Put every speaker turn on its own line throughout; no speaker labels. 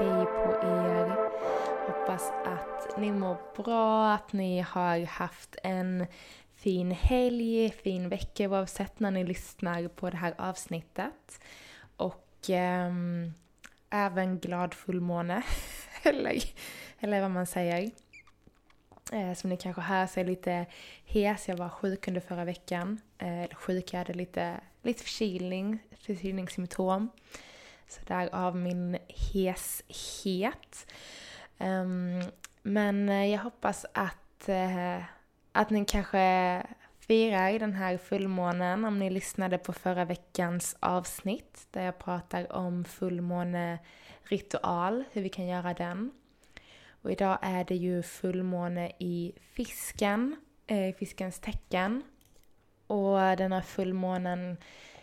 Hej på er! Hoppas att ni mår bra, att ni har haft en fin helg, fin vecka oavsett när ni lyssnar på det här avsnittet. Och ähm, även glad fullmåne, eller, eller vad man säger. Eh, som ni kanske hör så är jag lite hes, jag var sjuk under förra veckan. Eh, sjuk, jag hade lite, lite förkylning, förkylningssymptom. Så därav min heshet. Um, men eh, jag hoppas att, uh, att ni kanske firar den här fullmånen om ni lyssnade på förra veckans avsnitt där jag pratar om fullmåneritual, hur vi kan göra den. Och idag är det ju fullmåne i fisken, eh, i fiskens tecken. Och den här fullmånen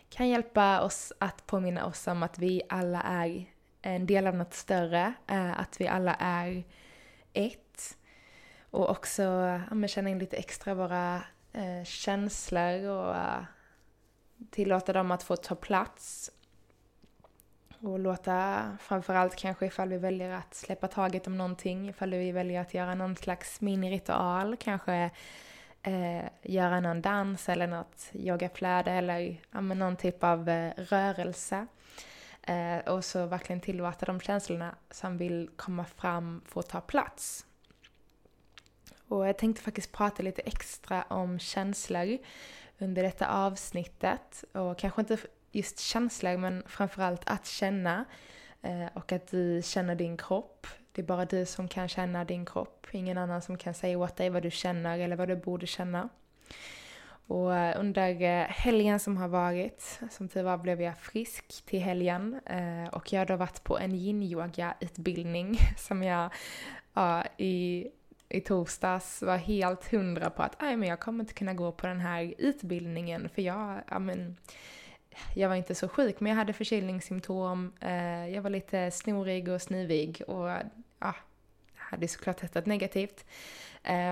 kan hjälpa oss att påminna oss om att vi alla är en del av något större, eh, att vi alla är ett. Och också ja, känna in lite extra våra eh, känslor och eh, tillåta dem att få ta plats. Och låta, framförallt kanske ifall vi väljer att släppa taget om någonting, ifall vi väljer att göra någon slags miniritual, kanske eh, göra någon dans eller något yogaflöde eller ja, men någon typ av eh, rörelse. Eh, och så verkligen tillåta de känslorna som vill komma fram få ta plats. Och jag tänkte faktiskt prata lite extra om känslor under detta avsnittet. Och kanske inte just känslor men framförallt att känna. Eh, och att du känner din kropp. Det är bara du som kan känna din kropp. Ingen annan som kan säga åt dig vad du känner eller vad du borde känna. Och eh, under eh, helgen som har varit, som tur var blev jag frisk till helgen. Eh, och jag har då varit på en yin-yoga-utbildning som jag ja, i, i torsdags var helt hundra på att men jag kommer inte kunna gå på den här utbildningen för jag, ja men jag var inte så sjuk men jag hade förkylningssymptom, jag var lite snorig och snuvig och ja, det hade såklart testat negativt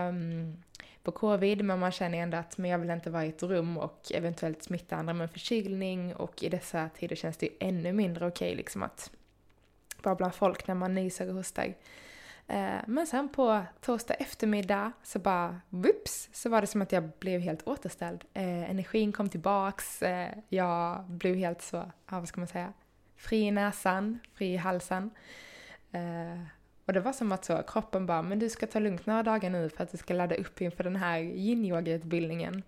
um, på covid men man känner ändå att men jag vill inte vara i ett rum och eventuellt smitta andra med förkylning och i dessa tider känns det ju ännu mindre okej okay, liksom att vara bland folk när man nyser och hostar. Ehm, men sen på torsdag eftermiddag så bara vips så var det som att jag blev helt återställd. Eh, energin kom tillbaks, eh, jag blev helt så, ja, vad ska man säga, fri i näsan, fri i halsen. Ehm, och det var som att så, kroppen bara, men du ska ta lugnt några dagar nu för att du ska ladda upp inför den här yin-yoga-utbildningen.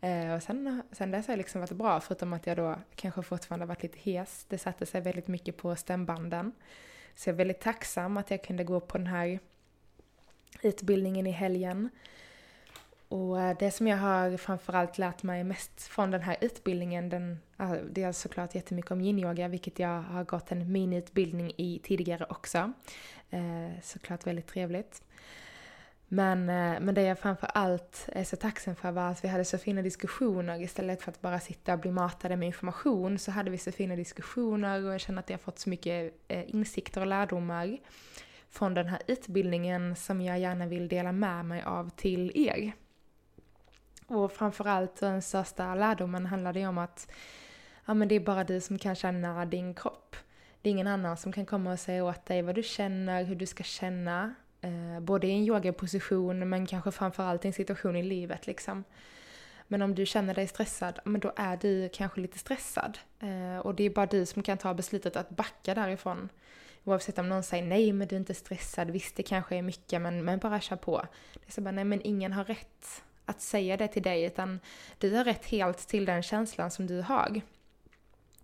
Eh, och sen, sen dess har det liksom varit bra, förutom att jag då kanske fortfarande varit lite hes. Det satte sig väldigt mycket på stämbanden. Så jag är väldigt tacksam att jag kunde gå på den här utbildningen i helgen. Och eh, det som jag har framförallt lärt mig mest från den här utbildningen, den, eh, det är såklart jättemycket om yin-yoga, vilket jag har gått en miniutbildning i tidigare också. Eh, såklart väldigt trevligt. Men, men det jag framförallt är så tacksam för var att vi hade så fina diskussioner istället för att bara sitta och bli matade med information så hade vi så fina diskussioner och jag känner att jag har fått så mycket insikter och lärdomar från den här utbildningen som jag gärna vill dela med mig av till er. Och framförallt den största lärdomen handlade ju om att ja, men det är bara du som kan känna din kropp. Det är ingen annan som kan komma och säga åt dig vad du känner, hur du ska känna Eh, både i en yogaposition men kanske framförallt i en situation i livet liksom. Men om du känner dig stressad, men då är du kanske lite stressad. Eh, och det är bara du som kan ta beslutet att backa därifrån. Oavsett om någon säger nej men du är inte stressad, visst det kanske är mycket men, men bara kör på. Det är så bara nej men ingen har rätt att säga det till dig utan du har rätt helt till den känslan som du har.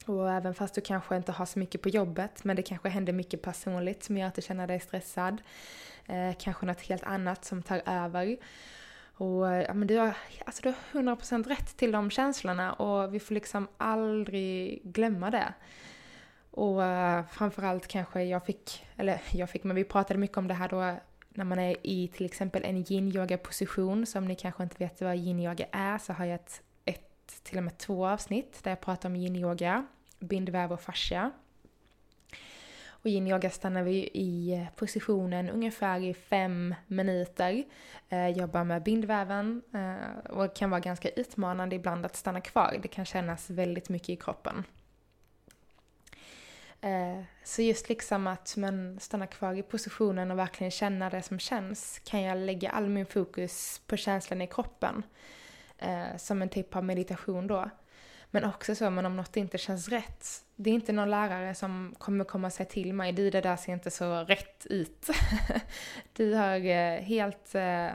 Och även fast du kanske inte har så mycket på jobbet men det kanske händer mycket personligt som gör att du känner dig stressad. Eh, kanske något helt annat som tar över. Och eh, ja, men du har, alltså du har 100% rätt till de känslorna och vi får liksom aldrig glömma det. Och uh, framförallt kanske jag fick, eller jag fick, men vi pratade mycket om det här då när man är i till exempel en yin-yoga position. Så om ni kanske inte vet vad yin-yoga är så har jag ett, ett, till och med två avsnitt där jag pratar om yin-yoga, bindväv och fascia. Och yin-yoga stannar vi i positionen ungefär i fem minuter. Eh, jobbar med bindväven eh, och kan vara ganska utmanande ibland att stanna kvar. Det kan kännas väldigt mycket i kroppen. Eh, så just liksom att man stannar kvar i positionen och verkligen känna det som känns kan jag lägga all min fokus på känslan i kroppen. Eh, som en typ av meditation då. Men också så, men om något inte känns rätt. Det är inte någon lärare som kommer komma och säga till mig, du det där ser inte så rätt ut. du har eh, helt, eh,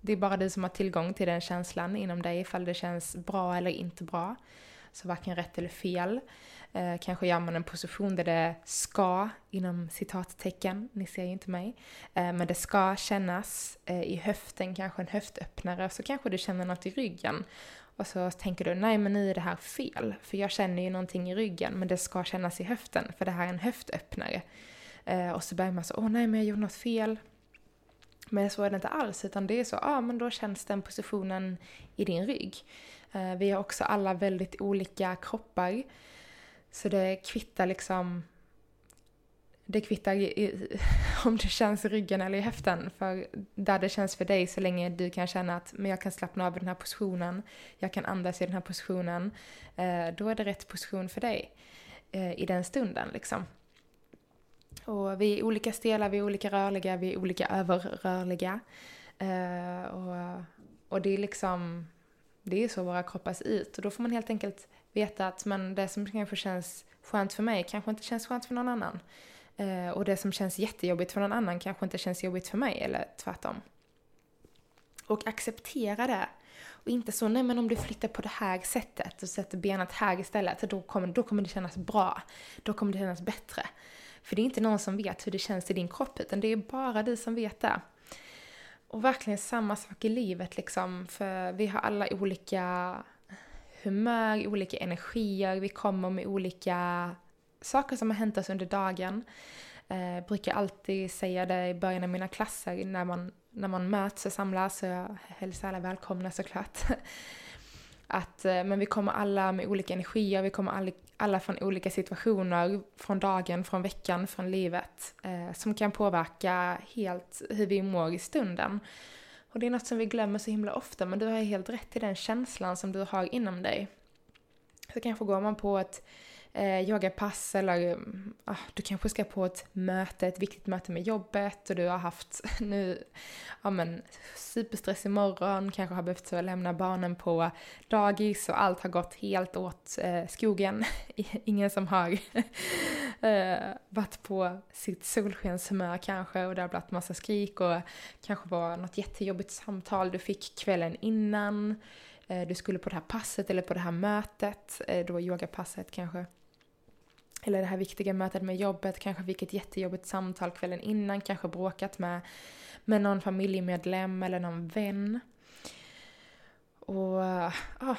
det är bara du som har tillgång till den känslan inom dig ifall det känns bra eller inte bra. Så varken rätt eller fel. Eh, kanske gör man en position där det ska, inom citattecken, ni ser ju inte mig, eh, men det ska kännas eh, i höften, kanske en höftöppnare, så kanske du känner något i ryggen. Och så tänker du, nej men nu är det här fel, för jag känner ju någonting i ryggen, men det ska kännas i höften, för det här är en höftöppnare. Eh, och så börjar man så, åh nej men jag gjorde något fel. Men så är det inte alls, utan det är så, ja ah, men då känns den positionen i din rygg. Eh, vi har också alla väldigt olika kroppar. Så det kvittar liksom det kvittar i, om det känns i ryggen eller i höften. För där det känns för dig så länge du kan känna att men jag kan slappna av i den här positionen, jag kan andas i den här positionen, eh, då är det rätt position för dig eh, i den stunden liksom. Och vi är olika stela, vi är olika rörliga, vi är olika överrörliga. Och, och det är liksom, det är så våra kroppar ser ut. Och då får man helt enkelt veta att men det som kanske känns skönt för mig kanske inte känns skönt för någon annan. Eh, och det som känns jättejobbigt för någon annan kanske inte känns jobbigt för mig, eller tvärtom. Och acceptera det. Och inte så, nej men om du flyttar på det här sättet och sätter benet här istället, då kommer, då kommer det kännas bra. Då kommer det kännas bättre. För det är inte någon som vet hur det känns i din kropp, utan det är bara du som vet det. Och verkligen samma sak i livet liksom, för vi har alla olika humör, olika energier, vi kommer med olika saker som har hänt oss under dagen. Eh, brukar alltid säga det i början av mina klasser när man, när man möts och samlas, så jag hälsar alla välkomna såklart. Att, eh, men vi kommer alla med olika energier, vi kommer alla, alla från olika situationer, från dagen, från veckan, från livet, eh, som kan påverka helt hur vi mår i stunden. Och det är något som vi glömmer så himla ofta, men du har helt rätt i den känslan som du har inom dig. Så kanske går man på ett eh, yogapass eller mm, ah, du kanske ska på ett möte, ett viktigt möte med jobbet och du har haft nu, ja men superstress imorgon, kanske har behövt så lämna barnen på dagis och allt har gått helt åt eh, skogen. Ingen som har eh, varit på sitt solskenshumör kanske och det har blivit massa skrik och kanske var något jättejobbigt samtal du fick kvällen innan. Eh, du skulle på det här passet eller på det här mötet, eh, då yogapasset kanske eller det här viktiga mötet med jobbet, kanske fick ett jättejobbigt samtal kvällen innan, kanske bråkat med, med någon familjemedlem eller någon vän. Och ja,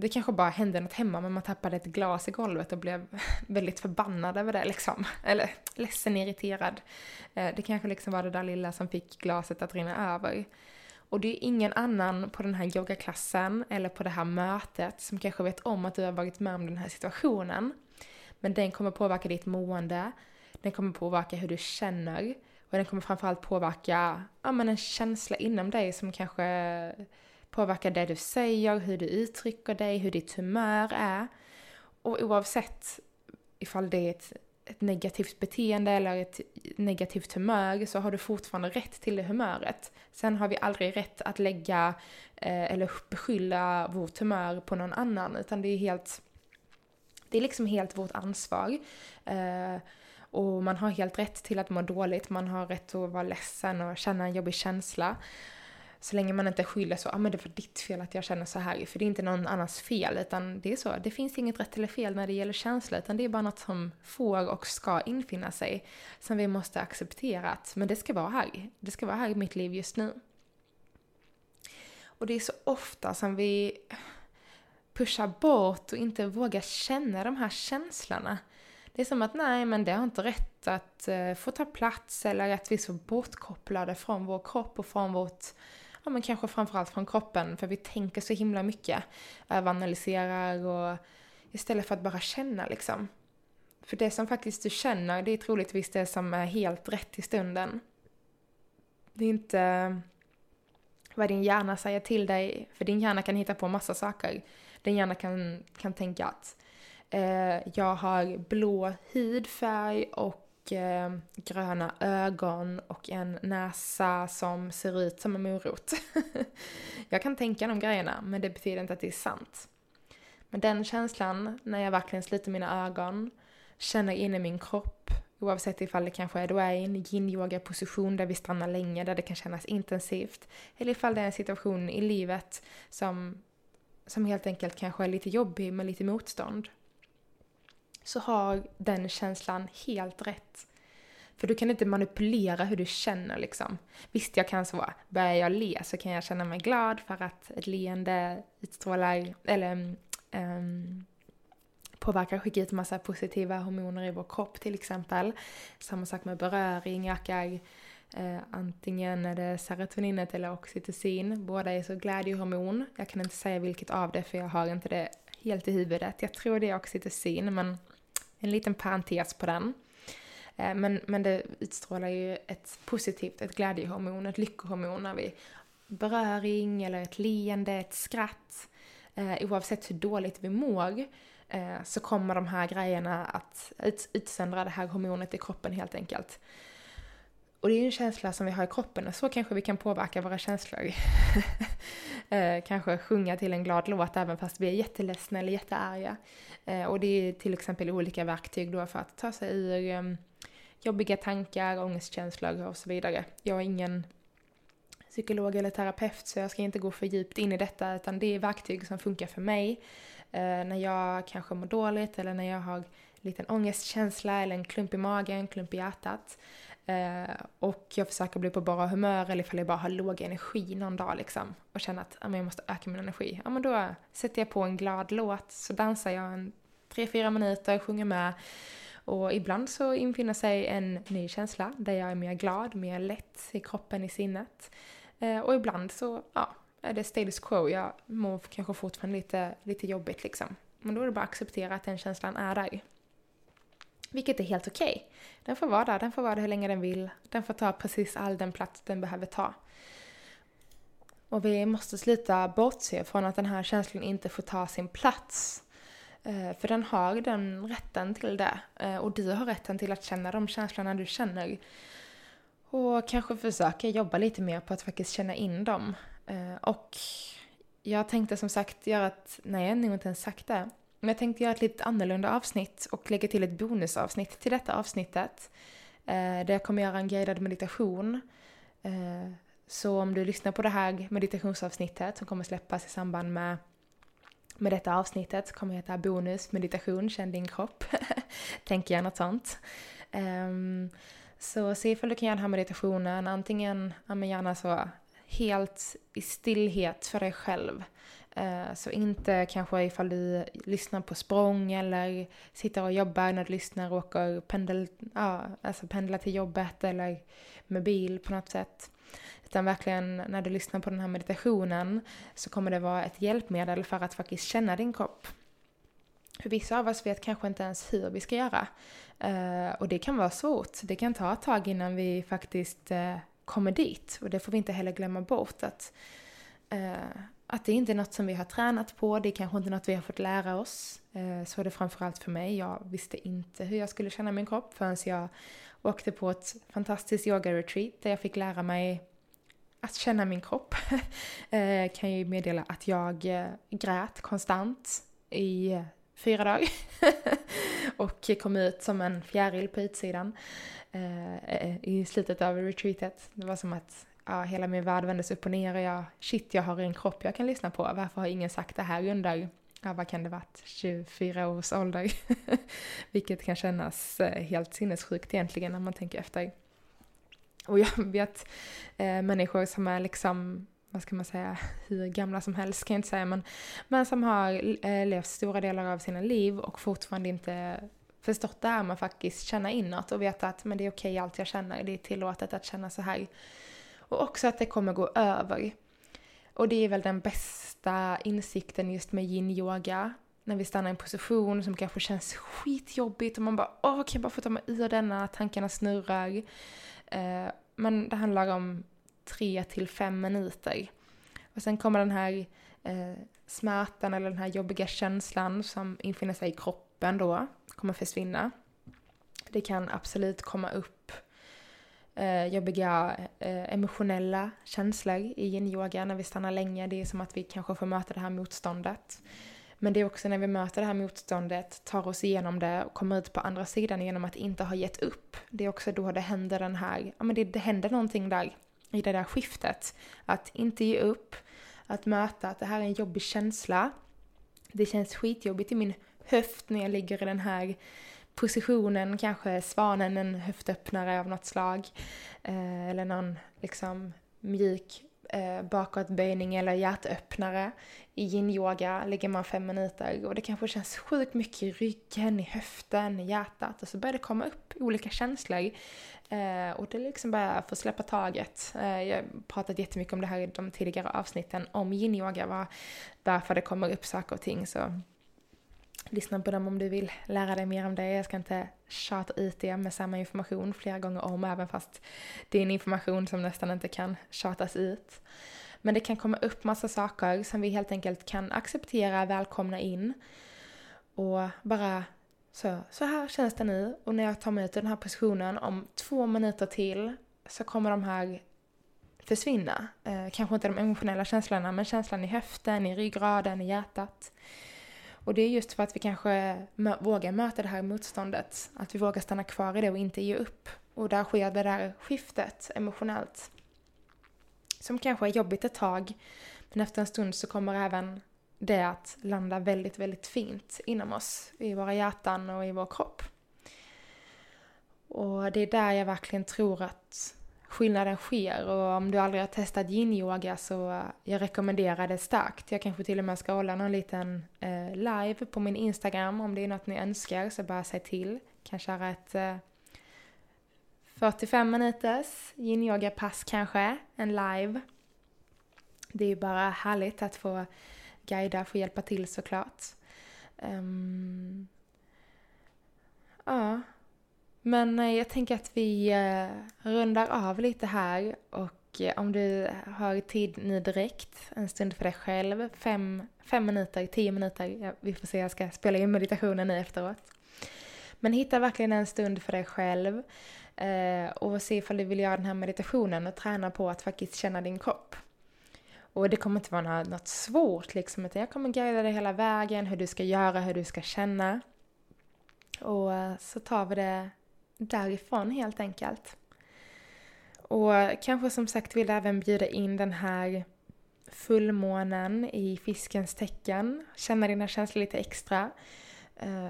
det kanske bara hände något hemma men man tappade ett glas i golvet och blev väldigt förbannad över det liksom. Eller ledsen, irriterad. Eh, det kanske liksom var det där lilla som fick glaset att rinna över. Och det är ingen annan på den här yogaklassen eller på det här mötet som kanske vet om att du har varit med om den här situationen. Men den kommer påverka ditt mående, den kommer påverka hur du känner och den kommer framförallt påverka ja, men en känsla inom dig som kanske påverkar det du säger, hur du uttrycker dig, hur ditt humör är. Och oavsett ifall det är ett, ett negativt beteende eller ett negativt humör så har du fortfarande rätt till det humöret. Sen har vi aldrig rätt att lägga eh, eller beskylla vårt humör på någon annan utan det är helt det är liksom helt vårt ansvar. Eh, och man har helt rätt till att må dåligt, man har rätt att vara ledsen och känna en jobbig känsla. Så länge man inte skyller så, ja ah, men det var ditt fel att jag känner så här, för det är inte någon annans fel, utan det är så, det finns inget rätt eller fel när det gäller känsla, utan det är bara något som får och ska infinna sig, som vi måste acceptera att, men det ska vara här, det ska vara här i mitt liv just nu. Och det är så ofta som vi pusha bort och inte våga känna de här känslorna. Det är som att nej, men det har inte rätt att eh, få ta plats eller att vi är så bortkopplade från vår kropp och från vårt, ja men kanske framförallt från kroppen, för vi tänker så himla mycket, överanalyserar och istället för att bara känna liksom. För det som faktiskt du känner, det är troligtvis det som är helt rätt i stunden. Det är inte vad din hjärna säger till dig, för din hjärna kan hitta på massa saker. Din hjärna kan, kan tänka att eh, jag har blå hudfärg och eh, gröna ögon och en näsa som ser ut som en morot. jag kan tänka de grejerna, men det betyder inte att det är sant. Men den känslan, när jag verkligen sliter mina ögon, känner in i min kropp, oavsett ifall det kanske är då är i en yin-yoga position där vi stannar länge, där det kan kännas intensivt, eller ifall det är en situation i livet som, som helt enkelt kanske är lite jobbig med lite motstånd, så har den känslan helt rätt. För du kan inte manipulera hur du känner liksom. Visst, jag kan så, börjar jag le så kan jag känna mig glad för att ett leende utstrålar, eller um, påverkar, skickar ut massa positiva hormoner i vår kropp till exempel. Samma sak med beröring ökar eh, antingen är det serotoninet eller oxytocin. Båda är så glädjehormon. Jag kan inte säga vilket av det för jag har inte det helt i huvudet. Jag tror det är oxytocin men en liten parentes på den. Eh, men, men det utstrålar ju ett positivt, ett glädjehormon, ett lyckohormon när vi beröring eller ett leende, ett skratt. Eh, oavsett hur dåligt vi mår eh, så kommer de här grejerna att ut, utsöndra det här hormonet i kroppen helt enkelt. Och det är ju en känsla som vi har i kroppen och så kanske vi kan påverka våra känslor. eh, kanske sjunga till en glad låt även fast vi är jätteledsna eller jättearga. Eh, och det är till exempel olika verktyg då för att ta sig ur eh, jobbiga tankar, ångestkänslor och så vidare. Jag är ingen psykolog eller terapeut så jag ska inte gå för djupt in i detta utan det är verktyg som funkar för mig Eh, när jag kanske mår dåligt eller när jag har en liten ångestkänsla eller en klump i magen, en klump i hjärtat. Eh, och jag försöker bli på bra humör eller ifall jag bara har låg energi någon dag liksom och känner att ah, jag måste öka min energi. Ja men då sätter jag på en glad låt så dansar jag en tre, fyra minuter, sjunger med och ibland så infinner sig en ny känsla där jag är mer glad, mer lätt i kroppen, i sinnet. Eh, och ibland så, ja, är det status quo. Jag mår kanske fortfarande lite, lite jobbigt liksom. Men då är det bara att acceptera att den känslan är där. Vilket är helt okej. Okay. Den får vara där, den får vara där hur länge den vill. Den får ta precis all den plats den behöver ta. Och vi måste sluta bortse från att den här känslan inte får ta sin plats. Eh, för den har den rätten till det. Eh, och du har rätten till att känna de känslorna du känner. Och kanske försöka jobba lite mer på att faktiskt känna in dem. Eh, och jag tänkte som sagt göra ett, nej jag har nog inte ens sagt det, men jag tänkte göra ett lite annorlunda avsnitt och lägga till ett bonusavsnitt till detta avsnittet. Eh, där jag kommer göra en guidad meditation. Eh, så om du lyssnar på det här meditationsavsnittet som kommer släppas i samband med med detta avsnittet kommer heta bonus meditation, känn din kropp. Tänker jag något sånt. Um, så se ifall du kan göra den här meditationen antingen, ja men gärna så helt i stillhet för dig själv. Eh, så inte kanske ifall du lyssnar på språng eller sitter och jobbar när du lyssnar och åker pendel, ja, alltså pendla till jobbet eller med bil på något sätt. Utan verkligen när du lyssnar på den här meditationen så kommer det vara ett hjälpmedel för att faktiskt känna din kropp. För vissa av oss vet kanske inte ens hur vi ska göra. Eh, och det kan vara svårt. Det kan ta ett tag innan vi faktiskt eh, kommer dit. Och det får vi inte heller glömma bort att, eh, att det inte är något som vi har tränat på, det är kanske inte något vi har fått lära oss. Eh, så är det framförallt för mig. Jag visste inte hur jag skulle känna min kropp förrän jag åkte på ett fantastiskt yoga-retreat där jag fick lära mig att känna min kropp. Eh, kan ju meddela att jag eh, grät konstant i fyra dagar. och kom ut som en fjäril på utsidan eh, eh, i slutet av retreatet. Det var som att ja, hela min värld vändes upp och ner och jag, shit jag har en kropp jag kan lyssna på. Varför har ingen sagt det här under, ja vad kan det varit, 24 års ålder? Vilket kan kännas eh, helt sinnessjukt egentligen när man tänker efter. Och jag vet eh, människor som är liksom vad ska man säga, hur gamla som helst kan jag inte säga, men, men som har eh, levt stora delar av sina liv och fortfarande inte förstått det här med att faktiskt känna inåt och veta att men det är okej allt jag känner, det är tillåtet att känna så här. Och också att det kommer gå över. Och det är väl den bästa insikten just med yin-yoga. När vi stannar i en position som kanske känns skitjobbigt och man bara åh, kan jag bara få ta mig ur denna, tankarna snurrar. Eh, men det handlar om tre till fem minuter. Och sen kommer den här eh, smärtan eller den här jobbiga känslan som infinner sig i kroppen då, kommer försvinna. Det kan absolut komma upp eh, jobbiga eh, emotionella känslor i yin-yoga när vi stannar länge. Det är som att vi kanske får möta det här motståndet. Men det är också när vi möter det här motståndet, tar oss igenom det och kommer ut på andra sidan genom att inte ha gett upp. Det är också då det händer den här, ja men det, det händer någonting där i det där skiftet. Att inte ge upp, att möta att det här är en jobbig känsla. Det känns skitjobbigt i min höft när jag ligger i den här positionen, kanske svanen, en höftöppnare av något slag. Eh, eller någon liksom mjuk eh, bakåtböjning eller hjärtöppnare. I yin-yoga ligger man fem minuter och det kanske känns sjukt mycket i ryggen, i höften, i hjärtat och så börjar det komma upp olika känslor. Eh, och det liksom bara få släppa taget. Eh, jag har pratat jättemycket om det här i de tidigare avsnitten om yin-yoga, varför det kommer upp saker och ting. Så lyssna på dem om du vill lära dig mer om det. Jag ska inte tjata ut det med samma information flera gånger om, även fast det är en information som nästan inte kan tjatas ut. Men det kan komma upp massa saker som vi helt enkelt kan acceptera, välkomna in och bara så, så här känns det nu och när jag tar mig ut ur den här positionen om två minuter till så kommer de här försvinna. Eh, kanske inte de emotionella känslorna men känslan i höften, i ryggraden, i hjärtat. Och det är just för att vi kanske vågar möta det här motståndet. Att vi vågar stanna kvar i det och inte ge upp. Och där sker det där skiftet emotionellt. Som kanske är jobbigt ett tag, men efter en stund så kommer även det att landa väldigt, väldigt fint inom oss, i våra hjärtan och i vår kropp. Och det är där jag verkligen tror att skillnaden sker och om du aldrig har testat yin-yoga så eh, jag rekommenderar det starkt. Jag kanske till och med ska hålla någon liten eh, live på min Instagram om det är något ni önskar så bara säg till. Kanske köra ett eh, 45 minuters yin-yoga-pass kanske, en live. Det är ju bara härligt att få guida, få hjälpa till såklart. Um, ja, men eh, jag tänker att vi eh, rundar av lite här och eh, om du har tid nu direkt, en stund för dig själv, fem, fem minuter, tio minuter, ja, vi får se, jag ska spela in meditationen nu efteråt. Men hitta verkligen en stund för dig själv och se ifall du vill göra den här meditationen och träna på att faktiskt känna din kropp. Och det kommer inte vara något svårt liksom, utan jag kommer guida dig hela vägen, hur du ska göra, hur du ska känna. Och så tar vi det därifrån helt enkelt. Och kanske som sagt vill även bjuda in den här fullmånen i fiskens tecken. Känna dina känslor lite extra. Eh,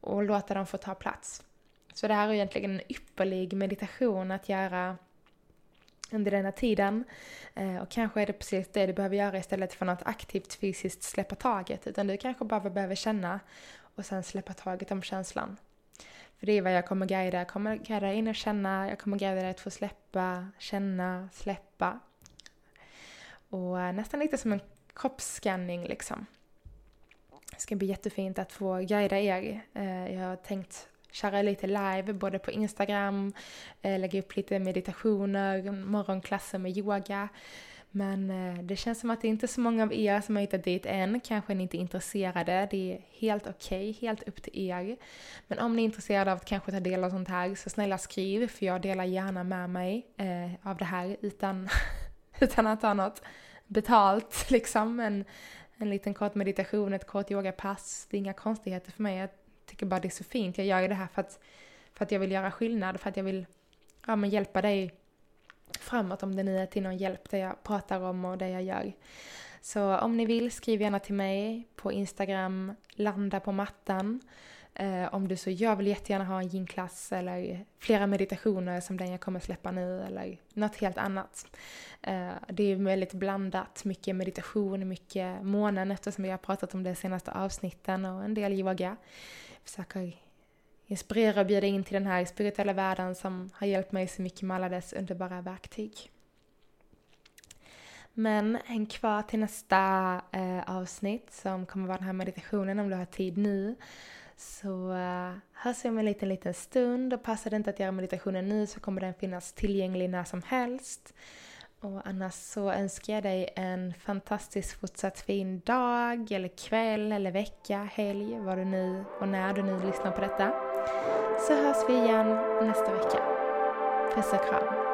och låta dem få ta plats. Så det här är egentligen en ypperlig meditation att göra under denna tiden. Eh, och kanske är det precis det du behöver göra istället för något aktivt fysiskt släppa taget. Utan du kanske bara behöver känna och sen släppa taget om känslan. För det är vad jag kommer guida. Jag kommer guida in och känna, jag kommer guida dig att få släppa, känna, släppa. Och eh, nästan lite som en kroppsscanning liksom. Det ska bli jättefint att få guida er. Eh, jag har tänkt köra lite live både på Instagram, eh, lägga upp lite meditationer, morgonklasser med yoga. Men eh, det känns som att det inte är så många av er som har hittat dit än. Kanske ni inte är intresserade. Det är helt okej, okay, helt upp till er. Men om ni är intresserade av att kanske ta del av sånt här så snälla skriv för jag delar gärna med mig eh, av det här utan, utan att ha något betalt liksom. En, en liten kort meditation, ett kort yogapass. Det är inga konstigheter för mig. Jag tycker bara det är så fint. Jag gör ju det här för att, för att jag vill göra skillnad, för att jag vill ja, men hjälpa dig framåt om det nu är till någon hjälp det jag pratar om och det jag gör. Så om ni vill, skriv gärna till mig på Instagram, landa på mattan. Eh, om du så, jag vill jättegärna ha en yin-klass eller flera meditationer som den jag kommer släppa nu eller något helt annat. Eh, det är väldigt blandat, mycket meditation, mycket månen eftersom vi har pratat om det senaste avsnitten och en del yoga. Försöker inspirera och bjuda in till den här spirituella världen som har hjälpt mig så mycket med alla dess underbara verktyg. Men häng kvar till nästa eh, avsnitt som kommer vara den här meditationen om du har tid nu. Så eh, hörs vi om en liten, liten stund och passar det inte att göra meditationen nu så kommer den finnas tillgänglig när som helst. Och annars så önskar jag dig en fantastiskt fortsatt fin dag, eller kväll, eller vecka, helg, vad du nu och när du nu lyssnar på detta. Så hörs vi igen nästa vecka. Puss och kram.